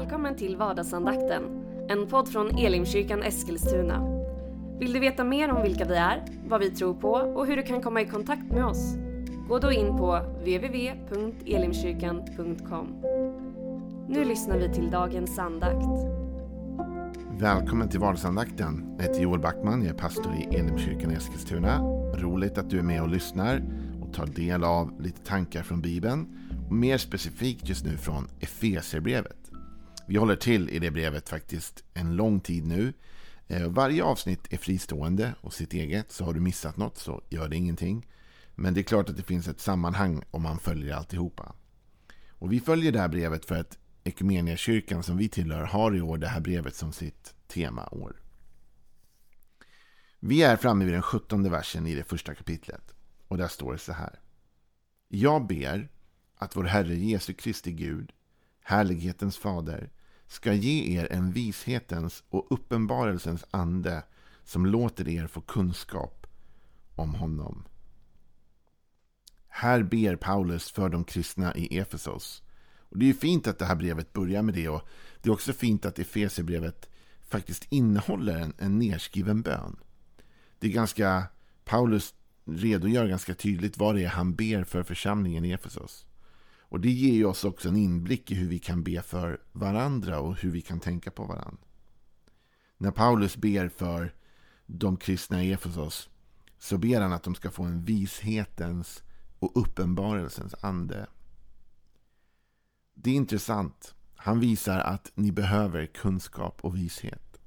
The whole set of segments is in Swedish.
Välkommen till vardagsandakten, en podd från Elimkyrkan Eskilstuna. Vill du veta mer om vilka vi är, vad vi tror på och hur du kan komma i kontakt med oss? Gå då in på www.elimkyrkan.com. Nu lyssnar vi till dagens andakt. Välkommen till vardagsandakten. Jag heter Joel Backman, jag är pastor i Elimkyrkan Eskilstuna. Roligt att du är med och lyssnar och tar del av lite tankar från Bibeln. Och mer specifikt just nu från Efeserbrevet. Vi håller till i det brevet faktiskt en lång tid nu. Eh, varje avsnitt är fristående och sitt eget, så har du missat något så gör det ingenting. Men det är klart att det finns ett sammanhang om man följer alltihopa. Och vi följer det här brevet för att Ekumeniakyrkan som vi tillhör har i år det här brevet som sitt temaår. Vi är framme vid den sjuttonde versen i det första kapitlet. Och där står det så här. Jag ber att vår Herre Jesu Kristi Gud, härlighetens fader, ska ge er en vishetens och uppenbarelsens ande som låter er få kunskap om honom. Här ber Paulus för de kristna i Efesos. Och Det är fint att det här brevet börjar med det och det är också fint att Efesierbrevet faktiskt innehåller en, en nerskriven bön. Det är ganska, Paulus redogör ganska tydligt vad det är han ber för församlingen i Efesos. Och det ger oss också en inblick i hur vi kan be för varandra och hur vi kan tänka på varandra. När Paulus ber för de kristna i Efesos så ber han att de ska få en vishetens och uppenbarelsens ande. Det är intressant. Han visar att ni behöver kunskap och vishet.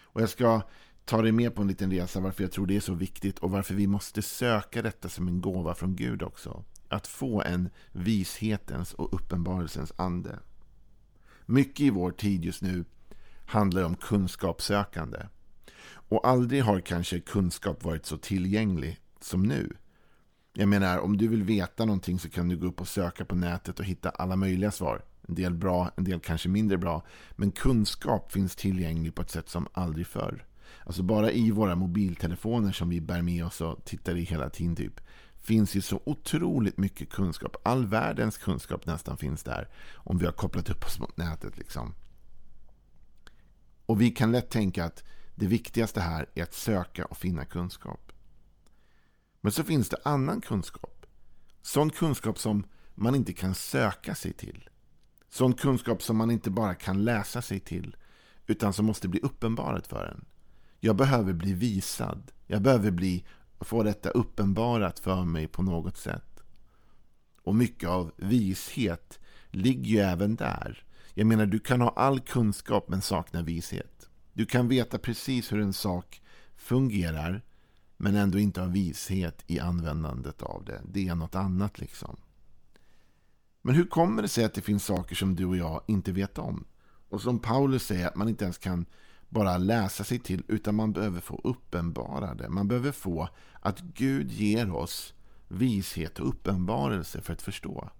Och jag ska ta dig med på en liten resa varför jag tror det är så viktigt och varför vi måste söka detta som en gåva från Gud också att få en vishetens och uppenbarelsens ande. Mycket i vår tid just nu handlar om kunskapssökande. Och aldrig har kanske kunskap varit så tillgänglig som nu. Jag menar, om du vill veta någonting så kan du gå upp och söka på nätet och hitta alla möjliga svar. En del bra, en del kanske mindre bra. Men kunskap finns tillgänglig på ett sätt som aldrig förr. Alltså bara i våra mobiltelefoner som vi bär med oss och tittar i hela tiden typ finns ju så otroligt mycket kunskap. All världens kunskap nästan finns där. Om vi har kopplat upp oss mot nätet. Liksom. Och vi kan lätt tänka att det viktigaste här är att söka och finna kunskap. Men så finns det annan kunskap. Sån kunskap som man inte kan söka sig till. Sån kunskap som man inte bara kan läsa sig till. Utan som måste bli uppenbarat för en. Jag behöver bli visad. Jag behöver bli få detta uppenbarat för mig på något sätt. Och mycket av vishet ligger ju även där. Jag menar, du kan ha all kunskap men sakna vishet. Du kan veta precis hur en sak fungerar men ändå inte ha vishet i användandet av det. Det är något annat liksom. Men hur kommer det sig att det finns saker som du och jag inte vet om? Och som Paulus säger, att man inte ens kan bara läsa sig till, utan man behöver få uppenbara det. Man behöver få att Gud ger oss vishet och uppenbarelse för att förstå.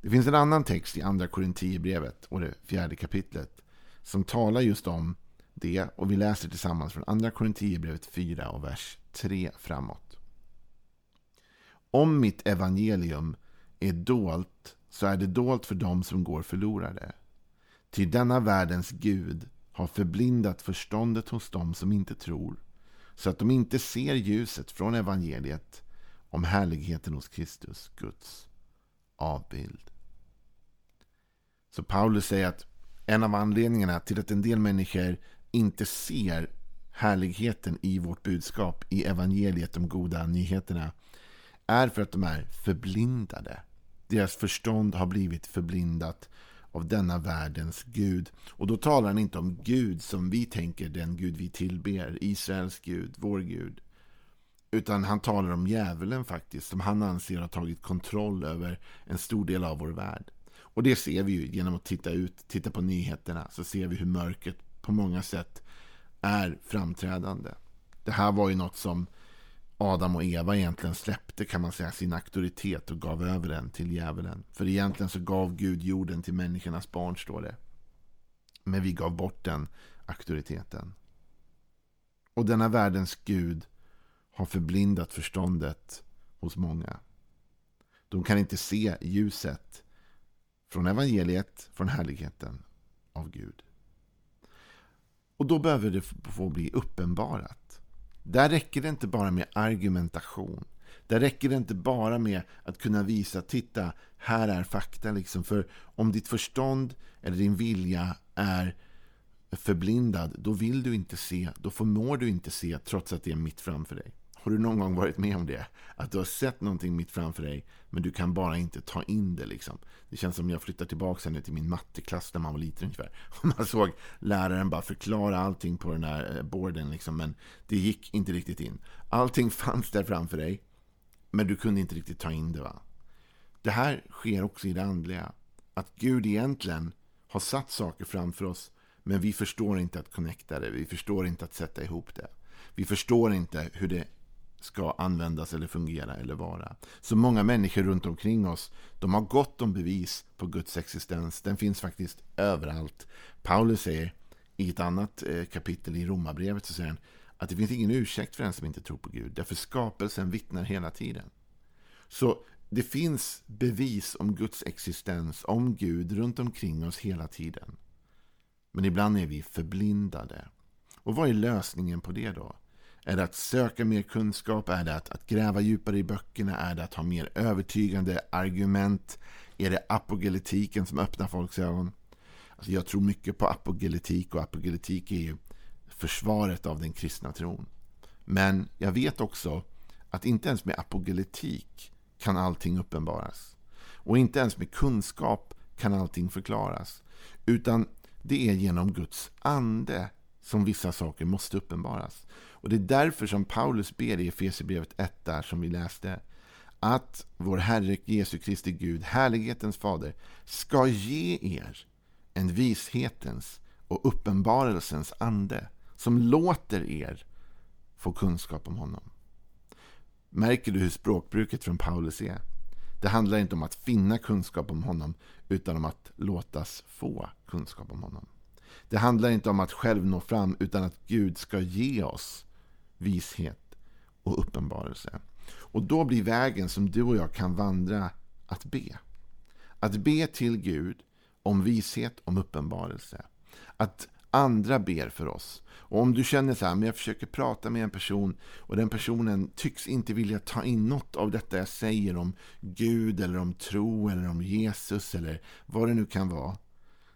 Det finns en annan text i Andra Korinthierbrevet och det fjärde kapitlet som talar just om det och vi läser tillsammans från Andra Korinthierbrevet 4 och vers 3 framåt. Om mitt evangelium är dolt så är det dolt för dem som går förlorade. Till denna världens Gud har förblindat förståndet hos dem som inte tror så att de inte ser ljuset från evangeliet om härligheten hos Kristus, Guds avbild. Så Paulus säger att en av anledningarna till att en del människor inte ser härligheten i vårt budskap i evangeliet, de goda nyheterna, är för att de är förblindade. Deras förstånd har blivit förblindat av denna världens Gud. Och då talar han inte om Gud som vi tänker, den Gud vi tillber, Israels Gud, vår Gud. Utan han talar om djävulen faktiskt, som han anser har tagit kontroll över en stor del av vår värld. Och det ser vi ju genom att titta ut, titta på nyheterna, så ser vi hur mörkret på många sätt är framträdande. Det här var ju något som Adam och Eva egentligen släppte kan man säga sin auktoritet och gav över den till djävulen. För egentligen så gav Gud jorden till människornas barn, står det. Men vi gav bort den auktoriteten. Och denna världens Gud har förblindat förståndet hos många. De kan inte se ljuset från evangeliet, från härligheten av Gud. Och då behöver det få bli uppenbarat. Där räcker det inte bara med argumentation. Där räcker det inte bara med att kunna visa, titta, här är fakta. Liksom. För om ditt förstånd eller din vilja är förblindad, då vill du inte se, då förmår du inte se trots att det är mitt framför dig. Har du någon gång varit med om det? Att du har sett någonting mitt framför dig, men du kan bara inte ta in det. Liksom. Det känns som jag flyttar tillbaka henne till min matteklass när man var liten ungefär. Och man såg läraren bara förklara allting på den där eh, borden, liksom, men det gick inte riktigt in. Allting fanns där framför dig, men du kunde inte riktigt ta in det. va? Det här sker också i det andliga. Att Gud egentligen har satt saker framför oss, men vi förstår inte att connecta det. Vi förstår inte att sätta ihop det. Vi förstår inte hur det ska användas eller fungera eller vara. Så många människor runt omkring oss, de har gott om bevis på Guds existens. Den finns faktiskt överallt. Paulus säger i ett annat eh, kapitel i Romarbrevet så säger han att det finns ingen ursäkt för den som inte tror på Gud. Därför skapelsen vittnar hela tiden. Så det finns bevis om Guds existens, om Gud runt omkring oss hela tiden. Men ibland är vi förblindade. Och vad är lösningen på det då? Är det att söka mer kunskap? Är det att, att gräva djupare i böckerna? Är det att ha mer övertygande argument? Är det apogeletiken som öppnar folks ögon? Alltså jag tror mycket på apogeletik och apogeletik är ju försvaret av den kristna tron. Men jag vet också att inte ens med apogeletik kan allting uppenbaras. Och inte ens med kunskap kan allting förklaras. Utan det är genom Guds ande som vissa saker måste uppenbaras. Och Det är därför som Paulus ber i Efesierbrevet 1 där som vi läste att vår Herre Jesu Kristi Gud, härlighetens fader, ska ge er en vishetens och uppenbarelsens ande som låter er få kunskap om honom. Märker du hur språkbruket från Paulus är? Det handlar inte om att finna kunskap om honom utan om att låtas få kunskap om honom. Det handlar inte om att själv nå fram utan att Gud ska ge oss vishet och uppenbarelse. Och då blir vägen som du och jag kan vandra att be. Att be till Gud om vishet, om uppenbarelse. Att andra ber för oss. Och om du känner så här, men jag försöker prata med en person och den personen tycks inte vilja ta in något av detta jag säger om Gud eller om tro eller om Jesus eller vad det nu kan vara.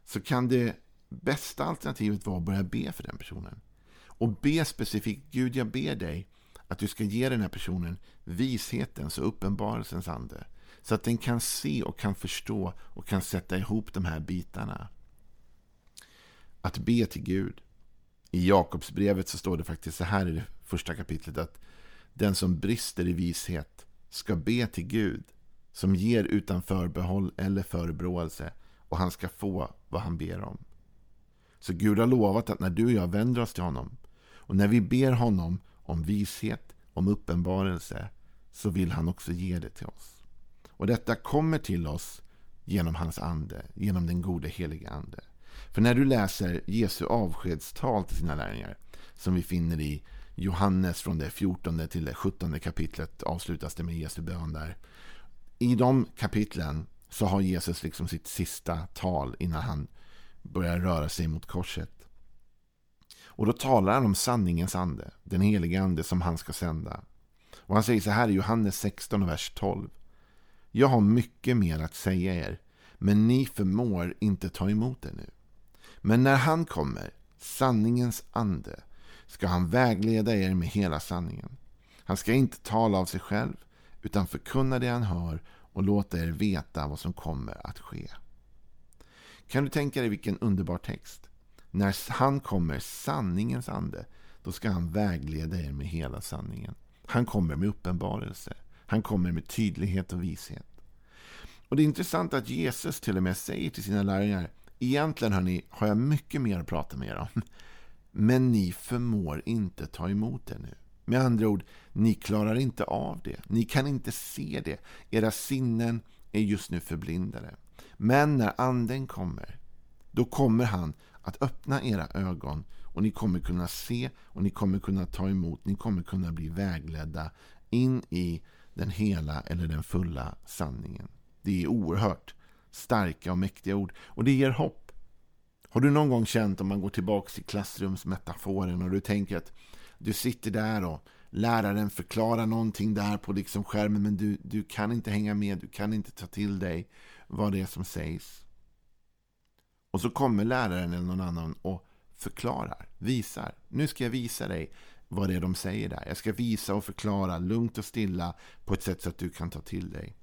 Så kan det bästa alternativet var att börja be för den personen. Och be specifikt, Gud jag ber dig att du ska ge den här personen vishetens och uppenbarelsens ande. Så att den kan se och kan förstå och kan sätta ihop de här bitarna. Att be till Gud. I Jakobsbrevet så står det faktiskt så här i det första kapitlet att den som brister i vishet ska be till Gud som ger utan förbehåll eller förebråelse och han ska få vad han ber om. Så Gud har lovat att när du och jag vänder oss till honom och när vi ber honom om vishet, om uppenbarelse så vill han också ge det till oss. Och detta kommer till oss genom hans ande, genom den gode heliga ande. För när du läser Jesu avskedstal till sina lärjungar som vi finner i Johannes från det 14 till det 17 kapitlet avslutas det med Jesu bön där. I de kapitlen så har Jesus liksom sitt sista tal innan han börjar röra sig mot korset. Och då talar han om sanningens ande, den heliga ande som han ska sända. Och han säger så här i Johannes 16, vers 12. Jag har mycket mer att säga er, men ni förmår inte ta emot det nu. Men när han kommer, sanningens ande, ska han vägleda er med hela sanningen. Han ska inte tala av sig själv, utan förkunna det han hör och låta er veta vad som kommer att ske. Kan du tänka dig vilken underbar text? När han kommer, sanningens ande, då ska han vägleda er med hela sanningen. Han kommer med uppenbarelse. Han kommer med tydlighet och vishet. Och Det är intressant att Jesus till och med säger till sina lärjungar Egentligen hörni, har jag mycket mer att prata med er om. Men ni förmår inte ta emot det nu. Med andra ord, ni klarar inte av det. Ni kan inte se det. Era sinnen är just nu förblindade. Men när anden kommer, då kommer han att öppna era ögon och ni kommer kunna se och ni kommer kunna ta emot. Ni kommer kunna bli vägledda in i den hela eller den fulla sanningen. Det är oerhört starka och mäktiga ord. Och det ger hopp. Har du någon gång känt, om man går tillbaka till klassrumsmetaforen och du tänker att du sitter där och läraren förklarar någonting där på liksom skärmen men du, du kan inte hänga med, du kan inte ta till dig vad det är som sägs. Och så kommer läraren eller någon annan och förklarar, visar. Nu ska jag visa dig vad det är de säger där. Jag ska visa och förklara lugnt och stilla på ett sätt så att du kan ta till dig.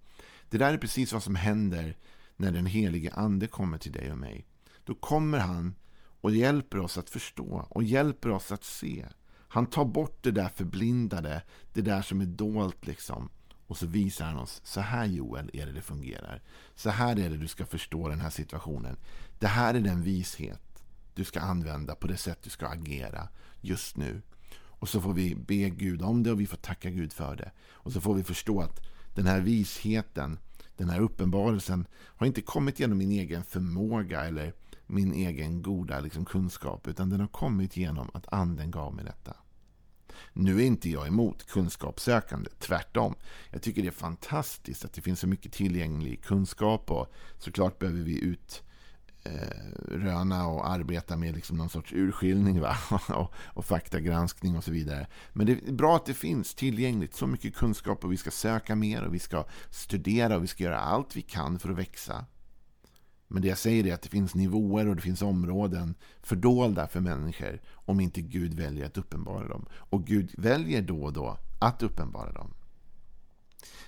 Det där är precis vad som händer när den helige ande kommer till dig och mig. Då kommer han och hjälper oss att förstå och hjälper oss att se. Han tar bort det där förblindade, det där som är dolt liksom. Och så visar han oss, så här Joel är det det fungerar. Så här är det du ska förstå den här situationen. Det här är den vishet du ska använda på det sätt du ska agera just nu. Och så får vi be Gud om det och vi får tacka Gud för det. Och så får vi förstå att den här visheten, den här uppenbarelsen har inte kommit genom min egen förmåga eller min egen goda liksom, kunskap utan den har kommit genom att anden gav mig detta. Nu är inte jag emot kunskapssökande, tvärtom. Jag tycker det är fantastiskt att det finns så mycket tillgänglig kunskap och såklart behöver vi ut eh, röna och arbeta med liksom någon sorts urskiljning va? och, och faktagranskning och så vidare. Men det är bra att det finns tillgängligt så mycket kunskap och vi ska söka mer och vi ska studera och vi ska göra allt vi kan för att växa. Men det jag säger är att det finns nivåer och det finns områden fördolda för människor om inte Gud väljer att uppenbara dem. Och Gud väljer då och då att uppenbara dem.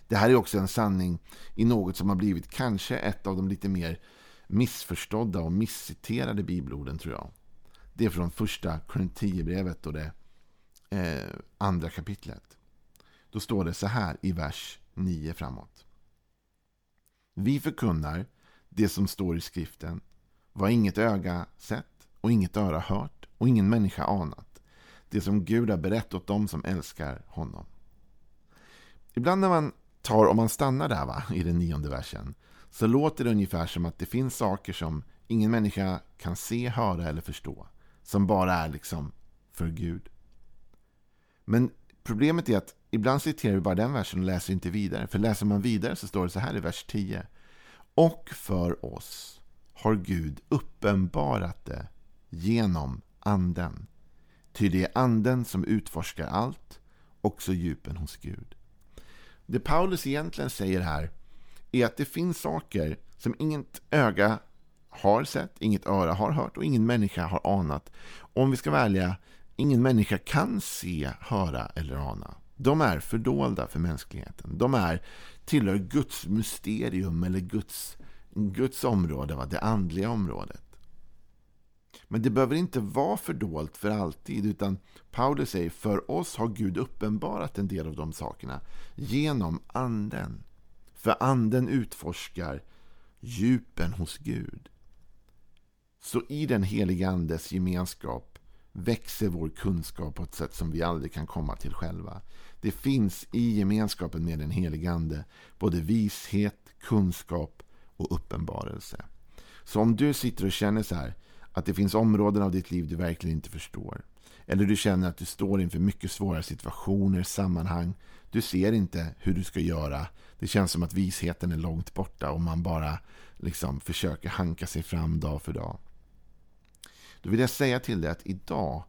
Det här är också en sanning i något som har blivit kanske ett av de lite mer missförstådda och missciterade bibelorden tror jag. Det är från första Korinthierbrevet och det eh, andra kapitlet. Då står det så här i vers 9 framåt. Vi förkunnar det som står i skriften, vad inget öga sett och inget öra hört och ingen människa anat. Det som Gud har berättat åt dem som älskar honom. Ibland när man tar, om man stannar där va, i den nionde versen, så låter det ungefär som att det finns saker som ingen människa kan se, höra eller förstå. Som bara är liksom för Gud. Men problemet är att ibland citerar vi bara den versen och läser inte vidare. För läser man vidare så står det så här i vers 10. Och för oss har Gud uppenbarat det genom anden. Ty det är anden som utforskar allt, också djupen hos Gud. Det Paulus egentligen säger här är att det finns saker som inget öga har sett, inget öra har hört och ingen människa har anat. Om vi ska välja, ingen människa kan se, höra eller ana. De är fördolda för mänskligheten. De är, tillhör Guds mysterium eller Guds, Guds område, va? det andliga området. Men det behöver inte vara fördolt för alltid, utan Paulus säger för oss har Gud uppenbarat en del av de sakerna genom anden. För anden utforskar djupen hos Gud. Så i den heliga andes gemenskap växer vår kunskap på ett sätt som vi aldrig kan komma till själva. Det finns i gemenskapen med den helige ande både vishet, kunskap och uppenbarelse. Så om du sitter och känner så här att det finns områden av ditt liv du verkligen inte förstår. Eller du känner att du står inför mycket svåra situationer, sammanhang. Du ser inte hur du ska göra. Det känns som att visheten är långt borta och man bara liksom försöker hanka sig fram dag för dag. Då vill jag säga till dig att idag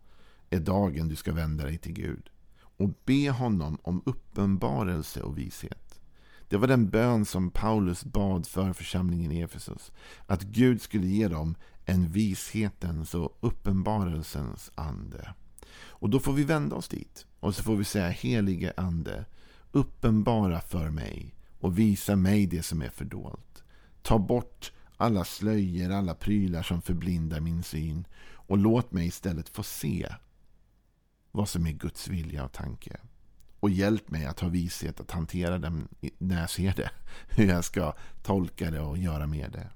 är dagen du ska vända dig till Gud och be honom om uppenbarelse och vishet. Det var den bön som Paulus bad för församlingen i Efesus. Att Gud skulle ge dem en vishetens och uppenbarelsens ande. Och då får vi vända oss dit. Och så får vi säga helige ande, uppenbara för mig och visa mig det som är fördolt. Ta bort alla slöjor, alla prylar som förblindar min syn och låt mig istället få se vad som är Guds vilja och tanke. Och hjälp mig att ha vishet att hantera den när jag ser det. Hur jag ska tolka det och göra med det.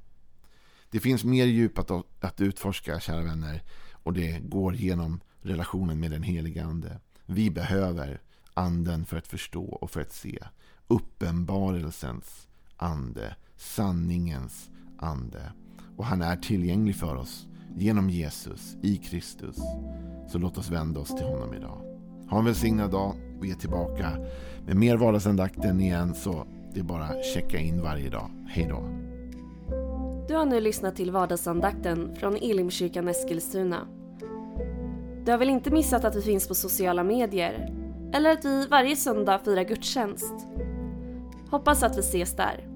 Det finns mer djup att, att utforska, kära vänner. Och det går genom relationen med den helige ande. Vi behöver anden för att förstå och för att se. Uppenbarelsens ande. Sanningens ande. Och han är tillgänglig för oss genom Jesus, i Kristus. Så låt oss vända oss till honom idag. Ha en välsignad dag. Vi är tillbaka med mer vardagsandakten igen. Så det är bara att checka in varje dag. Hej då. Du har nu lyssnat till vardagsandakten från Elimkyrkan Eskilstuna. Du har väl inte missat att vi finns på sociala medier? Eller att vi varje söndag firar gudstjänst? Hoppas att vi ses där.